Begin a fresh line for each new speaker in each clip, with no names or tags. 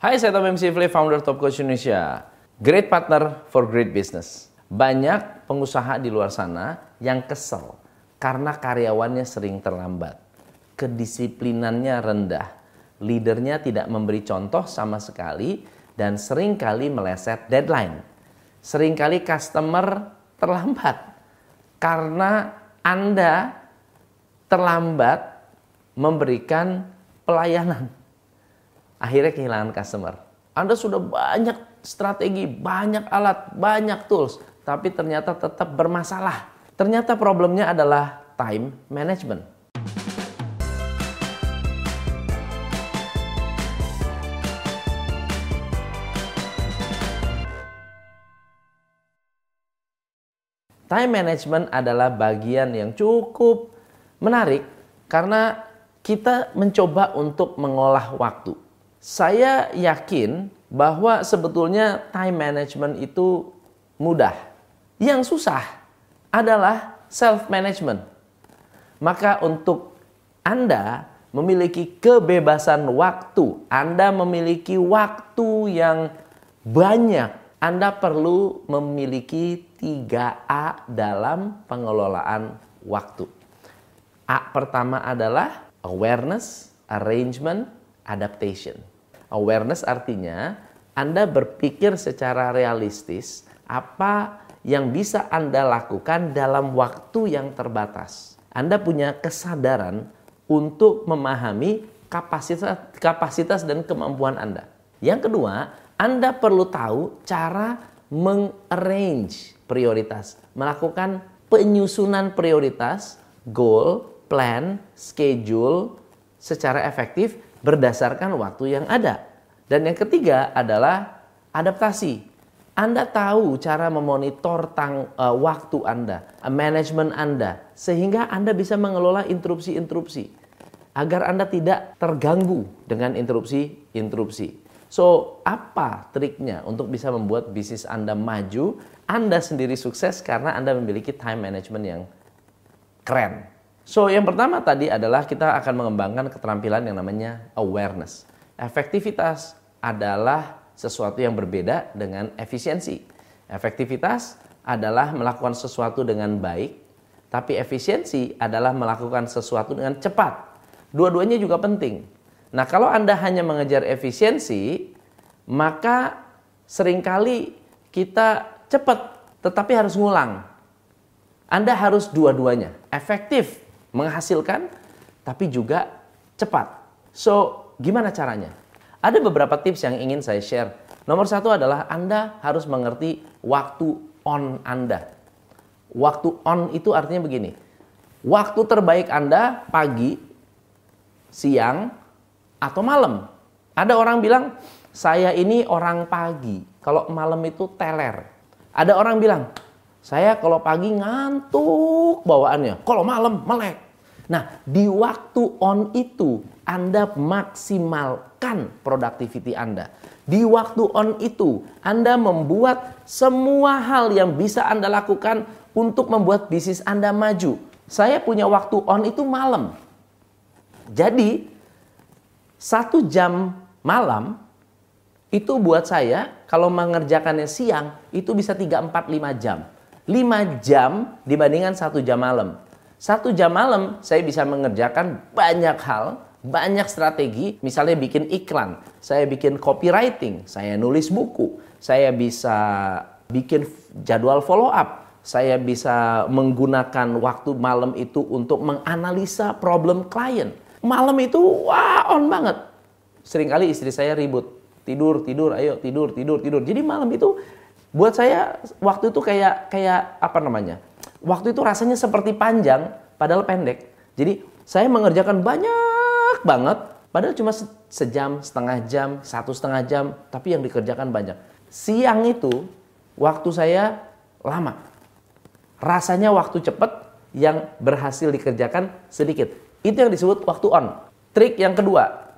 Hai, saya Tom MC Fle, founder Top Coach Indonesia. Great partner for great business. Banyak pengusaha di luar sana yang kesel karena karyawannya sering terlambat. Kedisiplinannya rendah. Leadernya tidak memberi contoh sama sekali dan sering kali meleset deadline. Sering kali customer terlambat karena Anda terlambat memberikan pelayanan akhirnya kehilangan customer. Anda sudah banyak strategi, banyak alat, banyak tools, tapi ternyata tetap bermasalah. Ternyata problemnya adalah time management. Time management adalah bagian yang cukup menarik karena kita mencoba untuk mengolah waktu saya yakin bahwa sebetulnya time management itu mudah. Yang susah adalah self management. Maka untuk Anda memiliki kebebasan waktu, Anda memiliki waktu yang banyak, Anda perlu memiliki 3A dalam pengelolaan waktu. A pertama adalah awareness, arrangement, adaptation. Awareness artinya Anda berpikir secara realistis apa yang bisa Anda lakukan dalam waktu yang terbatas. Anda punya kesadaran untuk memahami kapasitas kapasitas dan kemampuan Anda. Yang kedua, Anda perlu tahu cara mengarrange prioritas, melakukan penyusunan prioritas, goal, plan, schedule secara efektif berdasarkan waktu yang ada. Dan yang ketiga adalah adaptasi. Anda tahu cara memonitor tang, uh, waktu Anda, uh, manajemen Anda, sehingga Anda bisa mengelola interupsi-interupsi agar Anda tidak terganggu dengan interupsi-interupsi. So, apa triknya untuk bisa membuat bisnis Anda maju? Anda sendiri sukses karena Anda memiliki time management yang keren. So, yang pertama tadi adalah kita akan mengembangkan keterampilan yang namanya awareness. Efektivitas adalah sesuatu yang berbeda dengan efisiensi. Efektivitas adalah melakukan sesuatu dengan baik, tapi efisiensi adalah melakukan sesuatu dengan cepat. Dua-duanya juga penting. Nah, kalau Anda hanya mengejar efisiensi, maka sering kali kita cepat, tetapi harus ngulang. Anda harus dua-duanya, efektif menghasilkan tapi juga cepat. So, gimana caranya? Ada beberapa tips yang ingin saya share. Nomor satu adalah Anda harus mengerti waktu on Anda. Waktu on itu artinya begini. Waktu terbaik Anda pagi, siang, atau malam. Ada orang bilang, saya ini orang pagi. Kalau malam itu teler. Ada orang bilang, saya kalau pagi ngantuk bawaannya, kalau malam melek. Nah, di waktu on itu Anda maksimalkan productivity Anda. Di waktu on itu Anda membuat semua hal yang bisa Anda lakukan untuk membuat bisnis Anda maju. Saya punya waktu on itu malam. Jadi, satu jam malam itu buat saya kalau mengerjakannya siang itu bisa 3, 4, 5 jam. 5 jam dibandingkan satu jam malam. Satu jam malam saya bisa mengerjakan banyak hal, banyak strategi, misalnya bikin iklan, saya bikin copywriting, saya nulis buku, saya bisa bikin jadwal follow up, saya bisa menggunakan waktu malam itu untuk menganalisa problem klien. Malam itu wah on banget. Seringkali istri saya ribut, tidur, tidur, ayo tidur, tidur, tidur. Jadi malam itu buat saya waktu itu kayak kayak apa namanya? Waktu itu rasanya seperti panjang padahal pendek. Jadi saya mengerjakan banyak banget padahal cuma sejam, setengah jam, satu setengah jam, tapi yang dikerjakan banyak. Siang itu waktu saya lama. Rasanya waktu cepat yang berhasil dikerjakan sedikit. Itu yang disebut waktu on. Trik yang kedua,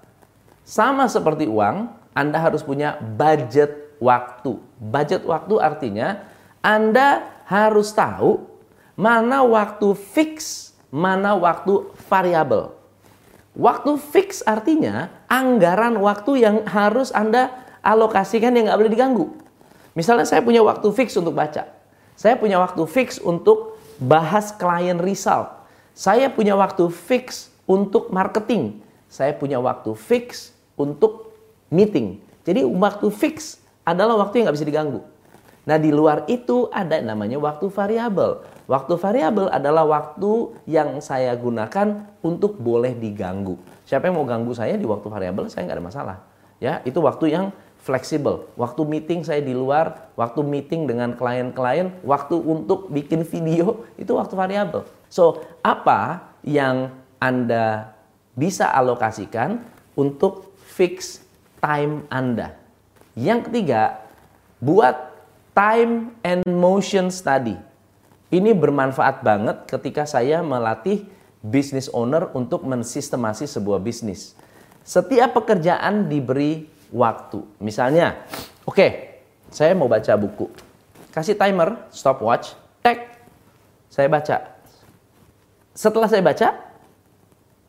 sama seperti uang, Anda harus punya budget waktu. Budget waktu artinya Anda harus tahu mana waktu fix, mana waktu variabel. Waktu fix artinya anggaran waktu yang harus Anda alokasikan yang nggak boleh diganggu. Misalnya saya punya waktu fix untuk baca. Saya punya waktu fix untuk bahas klien result. Saya punya waktu fix untuk marketing. Saya punya waktu fix untuk meeting. Jadi waktu fix adalah waktu yang nggak bisa diganggu. Nah di luar itu ada namanya waktu variabel. Waktu variabel adalah waktu yang saya gunakan untuk boleh diganggu. Siapa yang mau ganggu saya di waktu variabel, saya nggak ada masalah. Ya, itu waktu yang fleksibel. Waktu meeting saya di luar, waktu meeting dengan klien-klien, waktu untuk bikin video, itu waktu variabel. So, apa yang Anda bisa alokasikan untuk fix time Anda? Yang ketiga, buat time and motion study. Ini bermanfaat banget ketika saya melatih business owner untuk mensistemasi sebuah bisnis. Setiap pekerjaan diberi waktu. Misalnya, oke, okay, saya mau baca buku. Kasih timer, stopwatch, tek, saya baca. Setelah saya baca,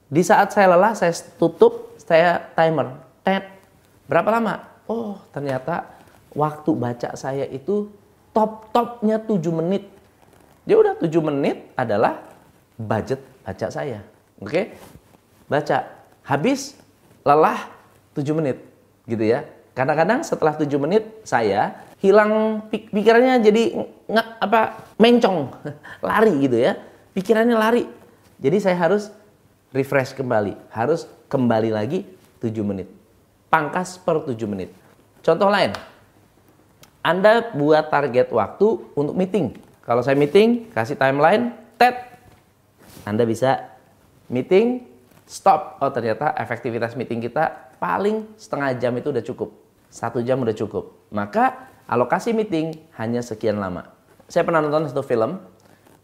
di saat saya lelah, saya tutup, saya timer, tet. Berapa lama? Oh, ternyata waktu baca saya itu top-topnya 7 menit dia udah 7 menit adalah budget baca saya. Oke? Baca. Habis lelah 7 menit gitu ya. Kadang-kadang setelah 7 menit saya hilang pikirannya jadi nggak apa mencong, lari gitu ya. Pikirannya lari. Jadi saya harus refresh kembali, harus kembali lagi 7 menit. Pangkas per 7 menit. Contoh lain. Anda buat target waktu untuk meeting kalau saya meeting, kasih timeline, tet, Anda bisa meeting, stop. Oh ternyata efektivitas meeting kita paling setengah jam itu udah cukup. Satu jam udah cukup. Maka alokasi meeting hanya sekian lama. Saya pernah nonton satu film,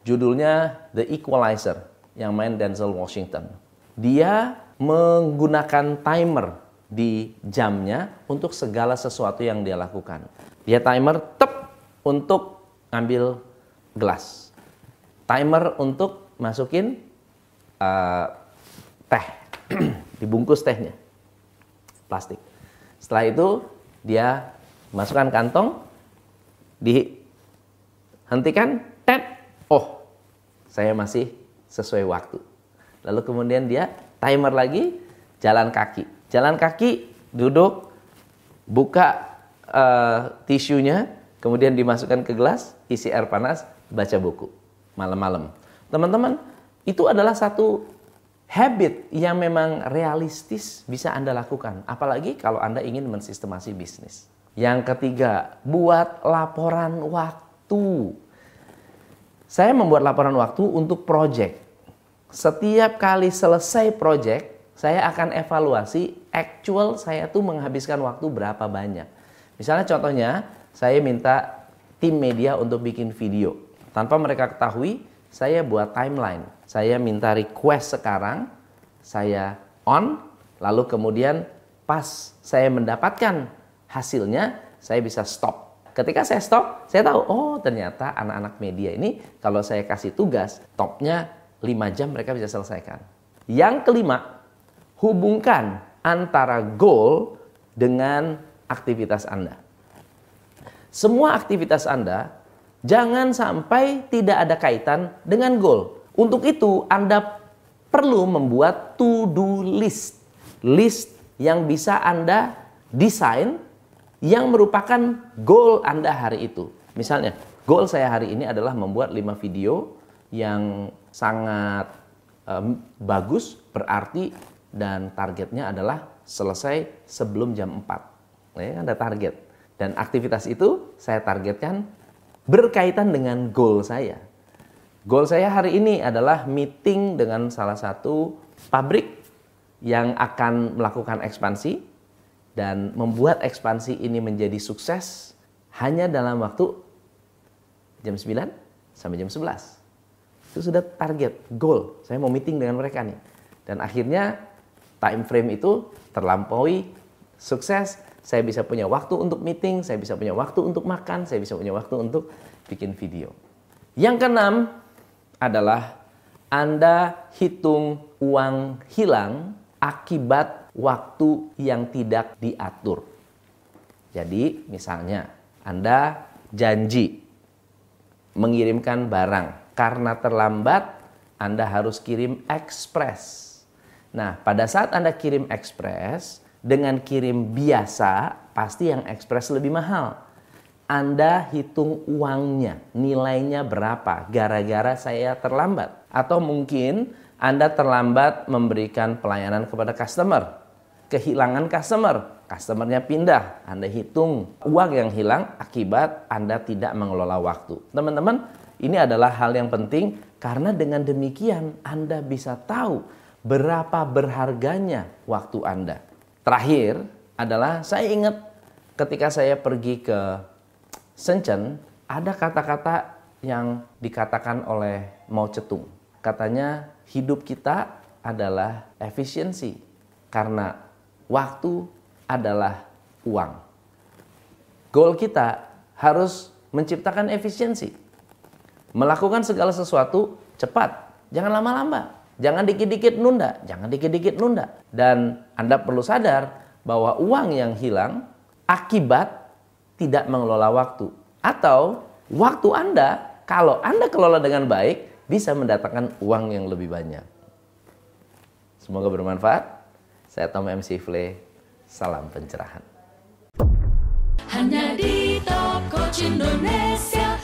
judulnya The Equalizer, yang main Denzel Washington. Dia menggunakan timer di jamnya untuk segala sesuatu yang dia lakukan. Dia timer tep untuk ngambil gelas. Timer untuk masukin uh, teh, dibungkus tehnya, plastik. Setelah itu dia masukkan kantong, dihentikan, tet, oh saya masih sesuai waktu. Lalu kemudian dia timer lagi, jalan kaki. Jalan kaki, duduk, buka uh, tisunya, kemudian dimasukkan ke gelas, isi air panas, baca buku malam-malam. Teman-teman, itu adalah satu habit yang memang realistis bisa Anda lakukan. Apalagi kalau Anda ingin mensistemasi bisnis. Yang ketiga, buat laporan waktu. Saya membuat laporan waktu untuk project. Setiap kali selesai project, saya akan evaluasi actual saya tuh menghabiskan waktu berapa banyak. Misalnya contohnya, saya minta tim media untuk bikin video. Tanpa mereka ketahui, saya buat timeline. Saya minta request sekarang, saya on, lalu kemudian pas saya mendapatkan hasilnya, saya bisa stop. Ketika saya stop, saya tahu, oh ternyata anak-anak media ini kalau saya kasih tugas, topnya 5 jam mereka bisa selesaikan. Yang kelima, hubungkan antara goal dengan aktivitas Anda. Semua aktivitas Anda Jangan sampai tidak ada kaitan dengan goal. Untuk itu Anda perlu membuat to-do list. List yang bisa Anda desain yang merupakan goal Anda hari itu. Misalnya, goal saya hari ini adalah membuat 5 video yang sangat um, bagus, berarti dan targetnya adalah selesai sebelum jam 4. Nah, ya, ada target. Dan aktivitas itu saya targetkan berkaitan dengan goal saya. Goal saya hari ini adalah meeting dengan salah satu pabrik yang akan melakukan ekspansi dan membuat ekspansi ini menjadi sukses hanya dalam waktu jam 9 sampai jam 11. Itu sudah target, goal. Saya mau meeting dengan mereka nih. Dan akhirnya time frame itu terlampaui sukses saya bisa punya waktu untuk meeting, saya bisa punya waktu untuk makan, saya bisa punya waktu untuk bikin video. Yang keenam adalah Anda hitung uang hilang akibat waktu yang tidak diatur. Jadi, misalnya Anda janji mengirimkan barang, karena terlambat Anda harus kirim ekspres. Nah, pada saat Anda kirim ekspres dengan kirim biasa, pasti yang ekspres lebih mahal. Anda hitung uangnya, nilainya berapa gara-gara saya terlambat. Atau mungkin Anda terlambat memberikan pelayanan kepada customer. Kehilangan customer, customernya pindah, Anda hitung uang yang hilang akibat Anda tidak mengelola waktu. Teman-teman, ini adalah hal yang penting karena dengan demikian Anda bisa tahu berapa berharganya waktu Anda. Terakhir adalah saya ingat ketika saya pergi ke Shenzhen, ada kata-kata yang dikatakan oleh Mao Zedong. Katanya hidup kita adalah efisiensi karena waktu adalah uang. Goal kita harus menciptakan efisiensi. Melakukan segala sesuatu cepat, jangan lama-lama. Jangan dikit-dikit nunda, jangan dikit-dikit nunda. Dan Anda perlu sadar bahwa uang yang hilang akibat tidak mengelola waktu. Atau waktu Anda, kalau Anda kelola dengan baik, bisa mendatangkan uang yang lebih banyak. Semoga bermanfaat. Saya Tom MC Fle. Salam pencerahan. Hanya di Top Coach Indonesia